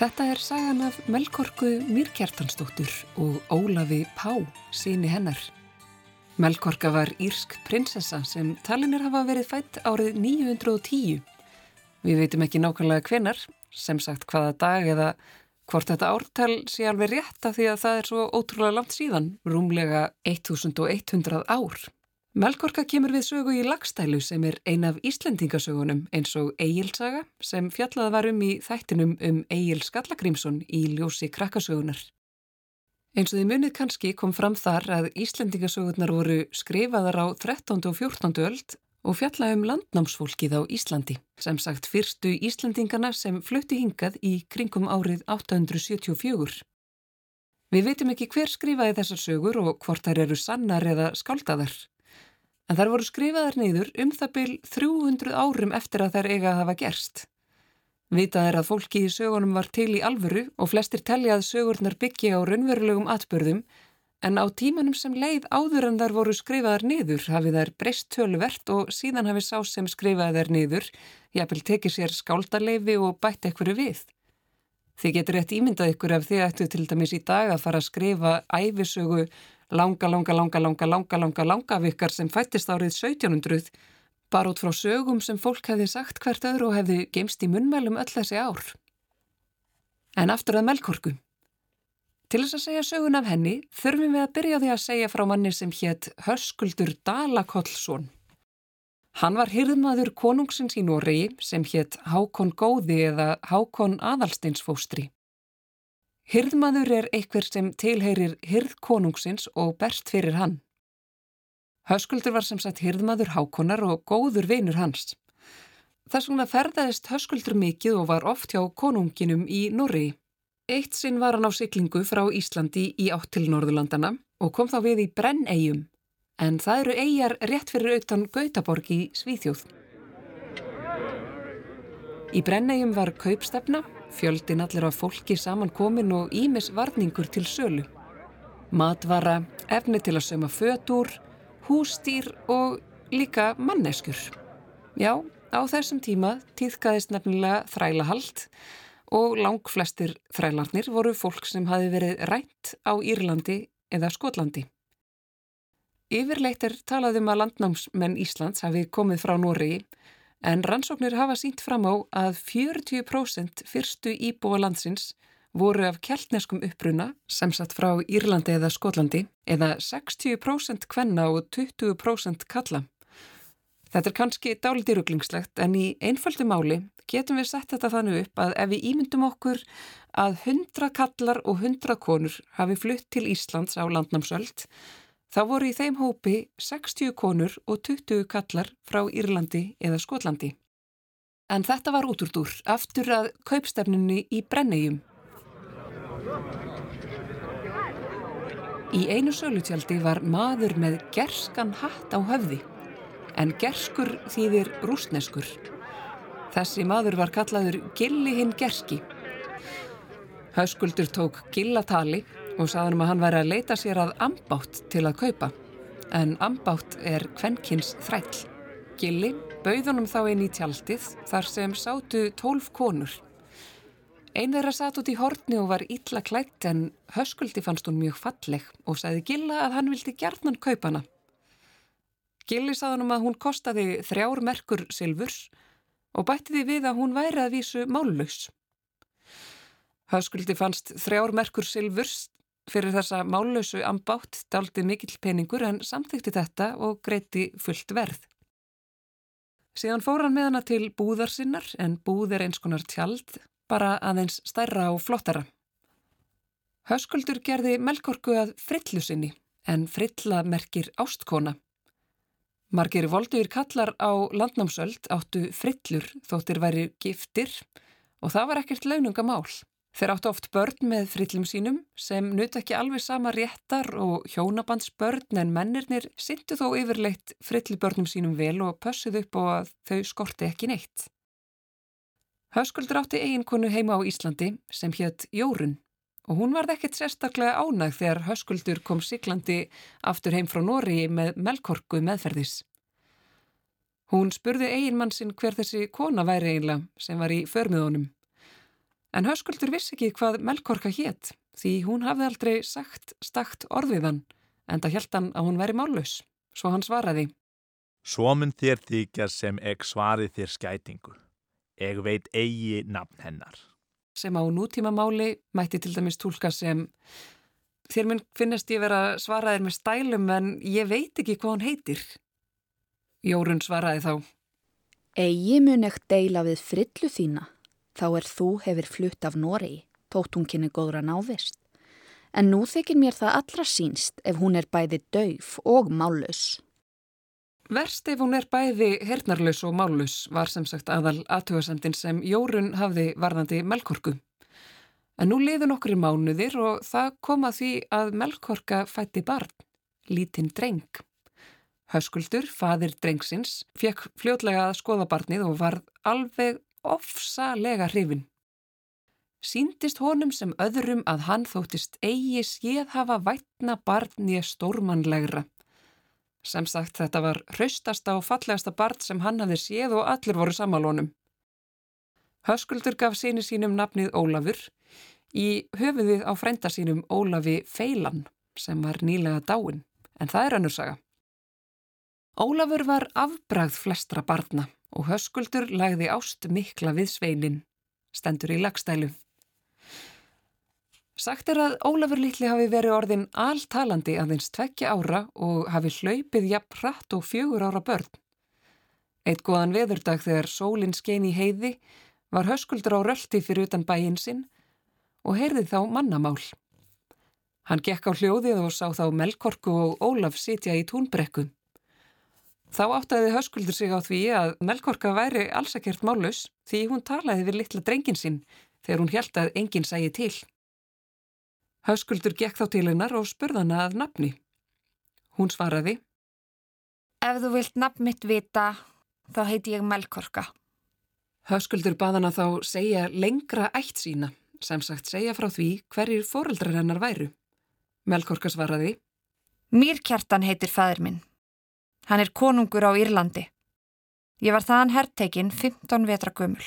Þetta er sagan af Melkorku Mýrkjartansdóttur og Ólafi Pá, síni hennar. Melkorka var írsk prinsessa sem talinir hafa verið fætt árið 910. Við veitum ekki nákvæmlega hvenar, sem sagt hvaða dag eða hvort þetta ártal sé alveg rétt af því að það er svo ótrúlega langt síðan, rúmlega 1100 ár. Melkorka kemur við sögu í lagstælu sem er ein af Íslendingasögunum eins og Egilsaga sem fjallað var um í þættinum um Egil Skallagrímsson í ljósi krakkasögunar. Eins og því munið kannski kom fram þar að Íslendingasögunar voru skrifaðar á 13. og 14. öld og fjalla um landnámsfólkið á Íslandi, sem sagt fyrstu Íslandingana sem flötti hingað í kringum árið 874. Við veitum ekki hver skrifaði þessar sögur og hvort þær eru sannar eða skáldaðar en þær voru skrifaðar neyður um það byl 300 árum eftir að þær eiga að hafa gerst. Vitað er að fólki í sögunum var til í alvöru og flestir telli að sögurnar byggja á raunverulegum atbörðum en á tímanum sem leið áður en þar voru skrifaðar niður hafið þær breyst tölvert og síðan hafið sá sem skrifaði þær niður jafnvel tekið sér skáldarleifi og bætt ekkur við. Þið getur rétt ímyndað ykkur ef þið ættu til dæmis í dag að fara að skrifa æfisögu langa, langa, langa, langa, langa, langa, langa vikar sem fættist árið 1700 bara út frá sögum sem fólk hefði sagt hvert öðru og hefði gemst í munmælum öll þessi ár. En aftur að melkorku. Til þess að segja sögun af henni þurfum við að byrja því að segja frá manni sem hétt Hörskuldur Dalakollsson. Hann var hyrðmaður konungsins í Noregi sem hétt Hákon Góði eða Hákon Adalsteinsfóstri. Hyrðmaður er einhver sem tilheyrir hyrðkonungsins og berst fyrir hann. Höskuldur var sem sagt hyrðmaður hákonar og góður vinur hans. Þess vegna ferðaðist Höskuldur mikið og var oft hjá konunginum í Norri. Eitt sinn var hann á syklingu frá Íslandi í átt til Norðurlandana og kom þá við í Brennegjum, en það eru eigjar rétt fyrir auðtan Gautaborg í Svíþjóð. Í Brennegjum var kaupstefna Fjöldin allir af fólki saman komin og ímis varningur til sölu. Matvara, efni til að söma fötur, hústýr og líka manneskur. Já, á þessum tíma týðkaðist nefnilega þrælahald og lang flestir þrælarnir voru fólk sem hafi verið rænt á Írlandi eða Skotlandi. Yfirleitt er talað um að landnámsmenn Íslands hafi komið frá Nóriði en rannsóknir hafa sínt fram á að 40% fyrstu íbúa landsins voru af keltneskum uppruna, sem satt frá Írlandi eða Skotlandi, eða 60% kvenna og 20% kalla. Þetta er kannski dáliti rugglingslegt en í einföldu máli getum við sett þetta þannig upp að ef við ímyndum okkur að 100 kallar og 100 konur hafi flutt til Íslands á landnámsöld Þá voru í þeim hópi 60 konur og 20 kallar frá Írlandi eða Skotlandi. En þetta var út úr dúr, aftur að kaupstefnunni í Brennegjum. Í einu sölutjaldi var maður með gerskan hatt á höfði, en gerskur þýðir rúsneskur. Þessi maður var kallaður Gilli hinn Gerski. Hauskuldur tók Gillatali og saðanum að hann væri að leita sér að ambátt til að kaupa. En ambátt er kvenkins þræll. Gilli bauðunum þá inn í tjaldið þar sem sátu tólf konur. Einn þeirra satt út í hortni og var illa klætt en höskuldi fannst hún mjög falleg og sagði Gilla að hann vildi gerðnan kaupa hana. Gilli saðunum að hún kostaði þrjár merkur silfurs og bætti því við að hún væri að vísu mállaus. Höskuldi fannst þrjár merkur silfurs fyrir þessa mállösu ambátt daldi mikill peningur en samþykti þetta og greiti fullt verð. Síðan fór hann með hana til búðar sinnar en búð er eins konar tjald, bara aðeins stærra og flottara. Höskuldur gerði melkorku að frillu sinni en frilla merkir ástkona. Margir volduður kallar á landnámsöld áttu frillur þóttir væri giftir og það var ekkert launungamál. Þeir áttu oft börn með frillum sínum sem nutt ekki alveg sama réttar og hjónabandsbörn en mennirnir syndu þó yfirleitt frillibörnum sínum vel og pössuð upp og að þau skorti ekki neitt. Höskuldur átti eiginkonu heima á Íslandi sem hétt Jórun og hún varð ekkert sérstaklega ánægð þegar Höskuldur kom siklandi aftur heim frá Nóri með melkorku meðferðis. Hún spurði eiginmann sinn hver þessi kona væri eiginlega sem var í förmiðunum En höskuldur vissi ekki hvað Melkorka hétt því hún hafði aldrei sagt stakt orðiðan en það held hann að hún væri mállus, svo hann svaraði. Svo mun þér þykja sem eg svari þér skætingu. Eg veit eigi nafn hennar. Sem á nútíma máli mætti til dæmis tólka sem þér mun finnast ég vera svaraðir með stælum en ég veit ekki hvað hann heitir. Jórun svaraði þá. Egi mun ekkert deila við frillu þína, þá er þú hefur flutt af Noregi, tótt hún kynni góðra návist. En nú þykir mér það allra sínst ef hún er bæði dauf og mállus. Verst ef hún er bæði hernarlaus og mállus var sem sagt aðal aðtugasemdin sem Jórun hafði varðandi melkorku. En nú liður nokkur í mánuðir og það kom að því að melkorka fætti barn, lítinn dreng. Höskuldur, fadir drengsins, fekk fljótlega að skoða barnið og var alveg ofsalega hrifin. Síndist honum sem öðrum að hann þóttist eigi séð hafa vætna barn ég stórmannlegra. Sem sagt þetta var hraustasta og fallegasta barn sem hann hafði séð og allir voru samalónum. Höskuldur gaf síni sínum nafnið Ólafur í höfuðið á frænda sínum Ólafi Feilan sem var nýlega dáin, en það er önnursaga. Ólafur var afbragð flestra barna og höskuldur lagði ást mikla við sveinin, stendur í lagstælu. Sagt er að Ólafur litli hafi verið orðin alltalandi aðeins tvekja ára og hafi hlaupið jafn hratt og fjögur ára börn. Eitt góðan veðurdag þegar sólinn skein í heiði var höskuldur á röldi fyrir utan bæinn sinn og heyrði þá mannamál. Hann gekk á hljóðið og sá þá Melkorku og Ólaf sitja í túnbrekku. Þá áttaði höskuldur sig á því að Melkorka væri alls ekkert málus því hún talaði við litla drengin sinn þegar hún held að enginn sægi til. Höskuldur gekk þá til hennar og spurðana að nafni. Hún svaraði Ef þú vilt nafn mitt vita, þá heiti ég Melkorka. Höskuldur baðana þá segja lengra ætt sína, sem sagt segja frá því hverjir fóreldrar hennar væru. Melkorka svaraði Mýrkjartan heitir fæður minn. Hann er konungur á Írlandi. Ég var þaðan herrtekin 15 vetra gömul.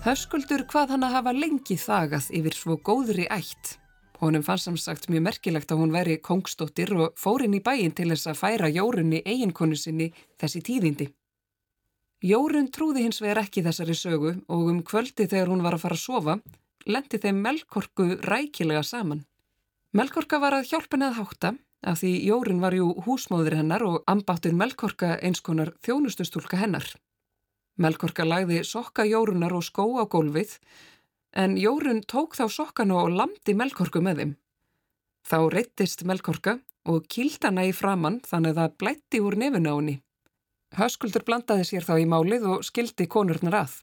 Höskuldur hvað hann að hafa lengi þagað yfir svo góðri ætt. Honum fannst samsagt mjög merkilegt að hún veri kongstóttir og fórin í bæin til þess að færa jórunni eiginkonu sinni þessi tíðindi. Jórun trúði hins vegar ekki þessari sögu og um kvöldi þegar hún var að fara að sofa lendi þeim Melkorku rækilega saman. Melkorka var að hjálpa neð hátta af því Jórun var jú húsmóður hennar og ambáttur Melkorka einskonar þjónustustúlka hennar. Melkorka lagði sokka Jórunar og skó á gólfið en Jórun tók þá sokkanu og lamdi Melkorku með þeim. Þá reyttist Melkorka og kýldana í framann þannig að það blætti úr nefuna á henni. Höskuldur blandaði sér þá í málið og skildi konurnar að.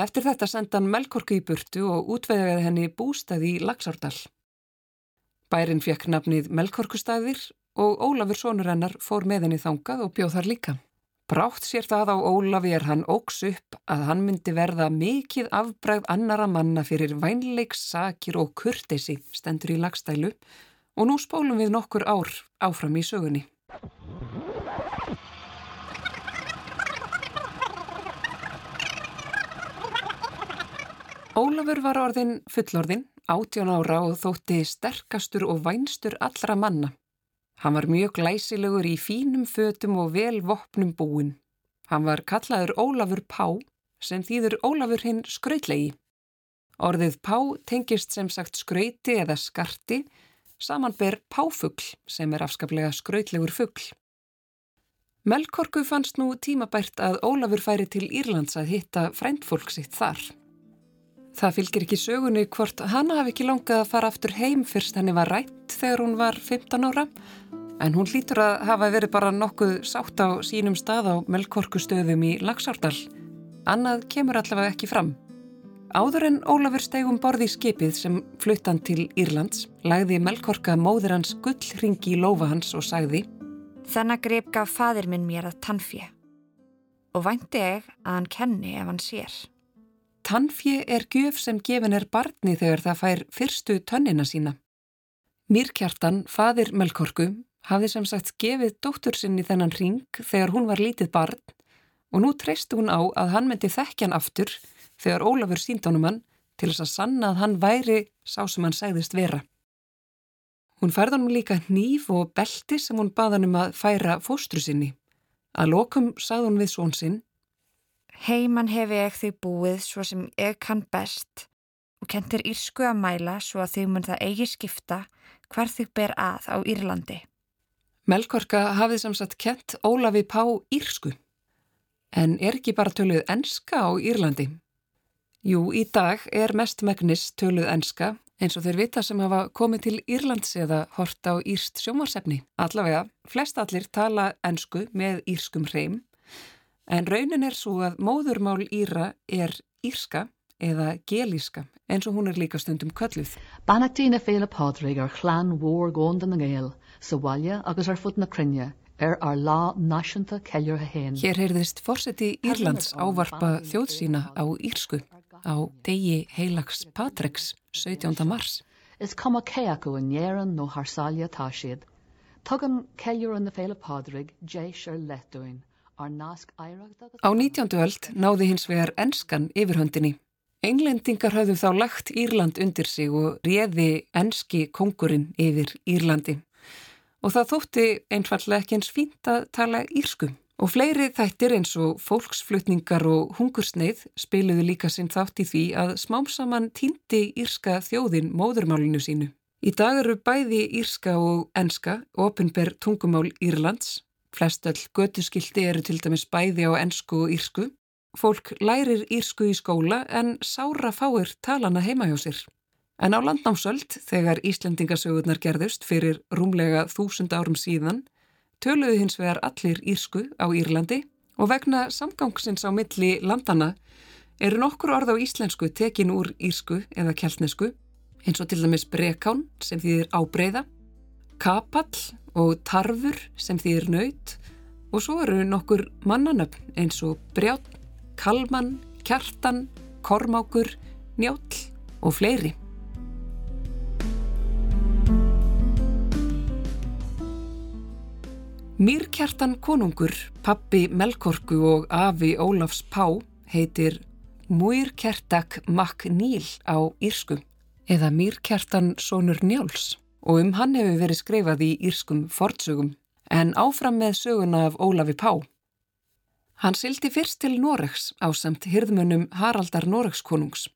Eftir þetta senda hann Melkorku í burtu og útveðaði henni bústæði í Laxárdal. Bærin fekk nafnið Melkorkustæðir og Ólafur sonur hennar fór með henni þangað og bjóð þar líka. Brátt sér það á Ólafi er hann óks upp að hann myndi verða mikið afbræð annara manna fyrir vænleiks, sakir og kurtesi stendur í lagstælu og nú spólum við nokkur ár áfram í sögunni. Ólafur var orðin fullorðin, átjón ára og þótti sterkastur og vænstur allra manna. Hann var mjög glæsilegur í fínum fötum og vel vopnum búin. Hann var kallaður Ólafur Pá sem þýður Ólafur hinn skrautlegi. Orðið Pá tengist sem sagt skrauti eða skarti samanber Páfugl sem er afskaplega skrautlegur fugl. Melkorku fannst nú tímabært að Ólafur færi til Írlands að hitta fræntfólk sitt þar. Það fylgir ekki sögunni hvort hanna hafi ekki langað að fara aftur heim fyrst henni var rætt þegar hún var 15 ára en hún hlýtur að hafa verið bara nokkuð sátt á sínum stað á melkorkustöðum í Laxárdal. Annað kemur allavega ekki fram. Áður en Ólafur stegum borði í skipið sem fluttan til Írlands lagði melkorka móður hans gullringi í lofa hans og sagði Þennan greip gaf fadir minn mér að tannfje og vænti ég að hann kenni ef hann sér. Tannfje er gjöf sem gefin er barni þegar það fær fyrstu tönnina sína. Mýrkjartan, fadir Melkorku, hafði sem sagt gefið dóttur sinni þennan ring þegar hún var lítið barn og nú treysti hún á að hann myndi þekkjan aftur þegar Ólafur síndánum hann til þess að sanna að hann væri sá sem hann segðist vera. Hún færði hann líka nýf og belti sem hún baða hann um að færa fóstru sinni. Að lokum sagði hún við svon sinn Heiman hefi ég því búið svo sem ég kann best og kentir írsku að mæla svo að þau mun það eigi skipta hvar þau ber að á Írlandi. Melkorka hafið samsagt kent Ólafi Pá írsku. En er ekki bara töluð enska á Írlandi? Jú, í dag er mest megnis töluð enska eins og þeir vita sem hafa komið til Írlands eða hort á írst sjómarsefni. Allavega, flest allir tala ensku með írskum hreim En raunin er svo að móðurmál Íra er írska eða gelíska eins og hún er líka stundum kölluð. Banachtína féle pádrig ar chlan mhór góndan na ggéal sa bhaile agus ar fut na crinne ar lá náisianta ceir a héin. Hér heyrðist fórseti Írlands ávarpa þjóð sína á írsku á degi heilags Patreks 17. mars. Is kom a céacu in néan nó Harsália tá siad. Tugan ceir an na féle pádrig déis ar letúin. Á 19. öld náði hins vegar enskan yfirhöndinni. Englendingar hafðu þá lagt Írland undir sig og réði enski kongurinn yfir Írlandi. Og það þótti einfallega ekki eins fínt að tala írsku. Og fleiri þættir eins og fólksflutningar og hungursneið spiluðu líka sinn þátt í því að smámsaman týndi írska þjóðin móðurmálinu sínu. Í dag eru bæði írska og enska, ofinber tungumál Írlands Flestöll götuskildi eru til dæmis bæði á ennsku og írsku. Fólk lærir írsku í skóla en sára fáir talana heima hjá sér. En á landnámsöld, þegar Íslendingasögurnar gerðust fyrir rúmlega þúsund árum síðan, töluðu hins vegar allir írsku á Írlandi og vegna samgangsins á milli landana eru nokkur orð á íslensku tekin úr írsku eða keltnesku, eins og til dæmis brekán sem þýðir ábreyða, kapall og tarfur sem þýðir nöyt og svo eru nokkur mannanöfn eins og brjátt, kalman, kjartan, kormákur, njáll og fleiri. Mýrkjartan konungur, pappi Melkorku og afi Ólafs Pá heitir Múirkertak Makníl á Írsku eða Mýrkjartan Sónur Njáls og um hann hefur verið skrifað í írskum fortsögum en áfram með söguna af Ólafi Pá. Hann sildi fyrst til Noregs á samt hyrðmönnum Haraldar Noregskonungs.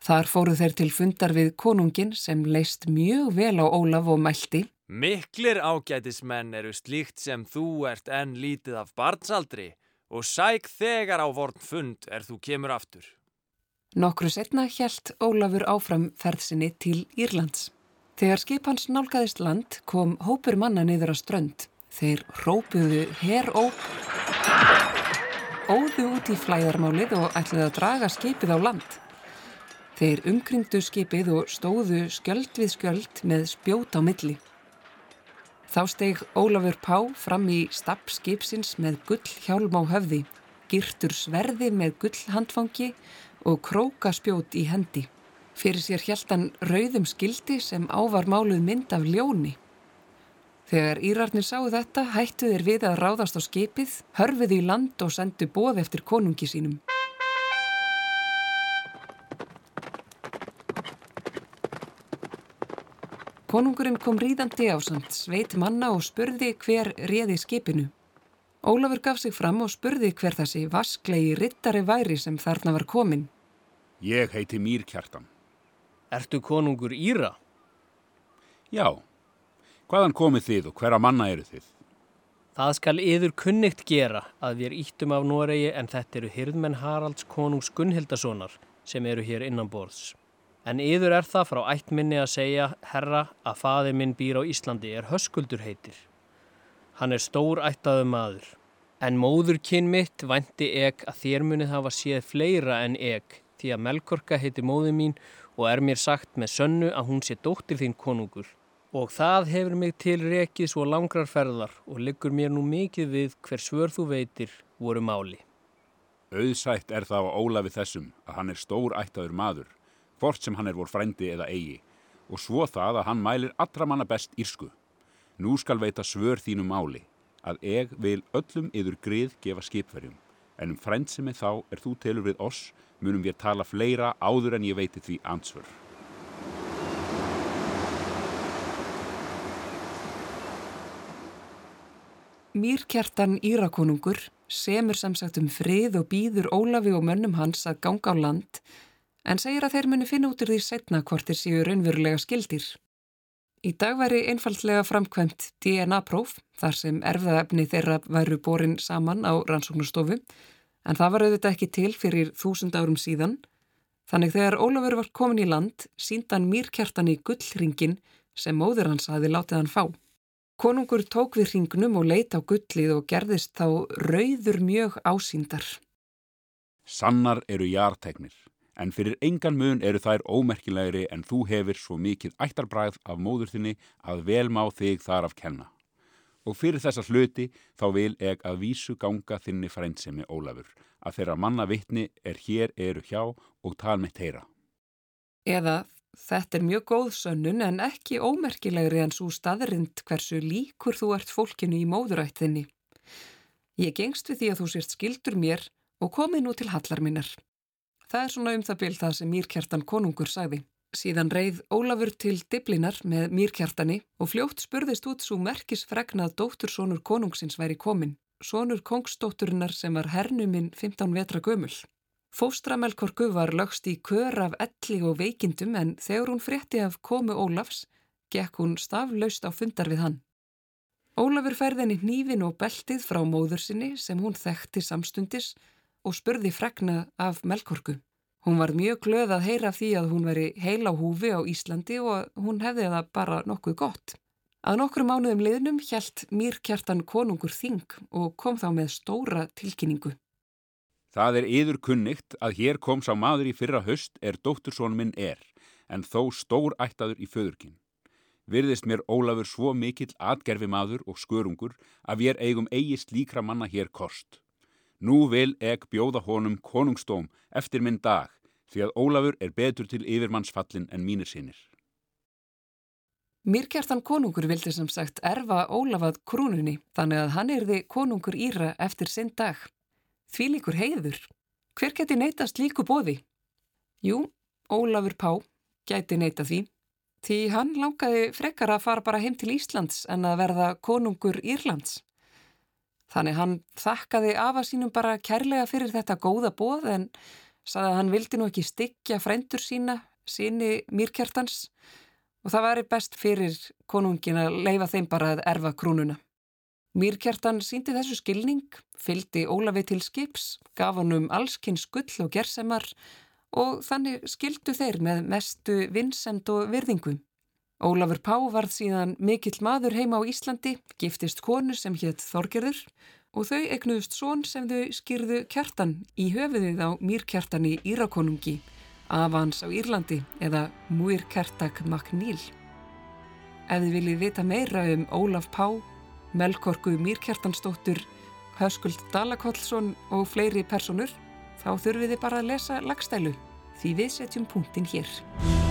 Þar fóru þeir til fundar við konungin sem leist mjög vel á Ólaf og mælti. Miklir ágætismenn eru slíkt sem þú ert enn lítið af barnsaldri og sæk þegar á vorn fund er þú kemur aftur. Nokkru setna hjælt Ólafur áfram ferðsinni til Írlands. Þegar skipans nálgæðist land kom hópur manna niður á strönd. Þeir rópuðu heróp, óðu út í flæðarmálið og ætlaði að draga skipið á land. Þeir umkringdu skipið og stóðu skjöld við skjöld með spjót á milli. Þá steg Ólafur Pá fram í stapp skipsins með gull hjálm á höfði, girtur sverði með gull handfangi og krókaspjót í hendi. Fyrir sér hjæltan rauðum skildi sem ávar máluð mynd af ljóni. Þegar Írarnir sáu þetta hættu þeir við að ráðast á skipið, hörfið í land og sendu bóð eftir konungi sínum. Konungurinn kom ríðandi á samt sveit manna og spurði hver réði skipinu. Ólafur gaf sig fram og spurði hver þessi vasklegi rittari væri sem þarna var komin. Ég heiti Mýrkjartan. Ertu konungur Íra? Já. Hvaðan komið þið og hverja manna eru þið? Það skal yður kunnikt gera að við íttum af Noregi en þetta eru hyrðmenn Haralds konungs Gunnhildasonar sem eru hér innan borðs. En yður er það frá ættminni að segja, herra, að faðir minn býr á Íslandi er höskuldur heitir. Hann er stór ættaðu maður. En móður kyn mitt vandi eg að þér munið hafa séð fleira en eg því að Melkorka heiti móðu mín og er mér sagt með sönnu að hún sé dóttir þín konungur. Og það hefur mig til rekið svo langrar ferðar og liggur mér nú mikið við hver svör þú veitir voru máli. Auðsætt er það á Ólafi þessum að hann er stór ættaður maður, hvort sem hann er vor frændi eða eigi, og svo það að hann mælir allra manna best írsku. Nú skal veita svör þínu máli, að eg vil öllum yður grið gefa skipverjum, en um frændsemi þá er þú telur við oss, munum við tala fleira áður en ég veiti því ansvör. Mýrkjartan Írakonungur semur sem sagt um frið og býður Ólafi og mönnum hans að ganga á land en segir að þeir muni finna út úr því setna hvort þeir séu raunverulega skildir. Í dag væri einfallega framkvæmt DNA-próf þar sem erfðaefni þeirra væru borin saman á rannsóknustofu en það var auðvitað ekki til fyrir þúsund árum síðan þannig þegar Ólafur var komin í land síndan mýrkjartan í gullringin sem móður hans hafi látið hann fá. Konungur tók við hringnum og leita á gullið og gerðist þá rauður mjög ásýndar. Sannar eru jartegnir, en fyrir engan mun eru þær ómerkilegri en þú hefur svo mikið ættarbræð af móður þinni að vel má þig þar af kenna. Og fyrir þessa hluti þá vil eg að vísu ganga þinni frændsemi Ólafur, að þeirra manna vittni er hér eru hjá og tal með teira. Eða Þetta er mjög góð sönnun en ekki ómerkilegri en svo staðrind hversu líkur þú ert fólkinu í móðurættinni. Ég gengst við því að þú sért skildur mér og komið nú til hallar minnar. Það er svona um það byrð það sem Mýrkjartan konungur sagði. Síðan reið Ólafur til diblinar með Mýrkjartani og fljótt spurðist út svo merkisfregnað dóttursónur konungsins væri komin. Sónur kongsdótturinnar sem var hernuminn 15 vetra gömul. Fóstramelkorku var lögst í kör af elli og veikindum en þegar hún frétti af komu Ólafs, gekk hún staflaust á fundar við hann. Ólafur færði henni hnífin og beltið frá móður sinni sem hún þekkti samstundis og spurði fregna af melkorku. Hún var mjög glöð að heyra því að hún veri heil á húfi á Íslandi og hún hefði það bara nokkuð gott. Að nokkru mánuðum liðnum hjælt Mýrkjartan konungur þing og kom þá með stóra tilkynningu. Það er yður kunnikt að hér kom sá maður í fyrra höst er dóttursón minn er, en þó stór ættaður í föðurkinn. Virðist mér Ólafur svo mikill atgerfi maður og skörungur að við eigum eigist líkra manna hér kost. Nú vil eg bjóða honum konungstóm eftir minn dag, því að Ólafur er betur til yfirmannsfallin en mínir sinir. Mýrkjartan konungur vildi sem sagt erfa Ólafað krúnunni, þannig að hann erði konungur Íra eftir sinn dag. Því líkur heiður. Hver geti neytast líku bóði? Jú, Ólafur Pá gæti neyta því. Því hann langaði frekar að fara bara heim til Íslands en að verða konungur Írlands. Þannig hann þakkaði afa sínum bara kærlega fyrir þetta góða bóð en saði að hann vildi nú ekki styggja frændur sína, síni mýrkjartans og það væri best fyrir konungin að leifa þeim bara að erfa krúnuna. Mýrkjartan síndi þessu skilning, fyldi Ólafi til skips, gaf hann um allskinn skull og gersemar og þannig skildu þeir með mestu vinsend og virðingu. Ólafur Pá varð síðan mikill maður heima á Íslandi, giftist konu sem hétt Þorgerður og þau egnuðust són sem þau skýrðu kjartan í höfuðið á Mýrkjartan í Írakonungi, Avans á Írlandi eða Múirkertak Magníl. Ef þið viljið vita meira um Ólaf Pá, Melkorku Mýrkjartansdóttur, Höskuld Dalakollsson og fleiri personur, þá þurfið þið bara að lesa lagstælu því við setjum punktin hér.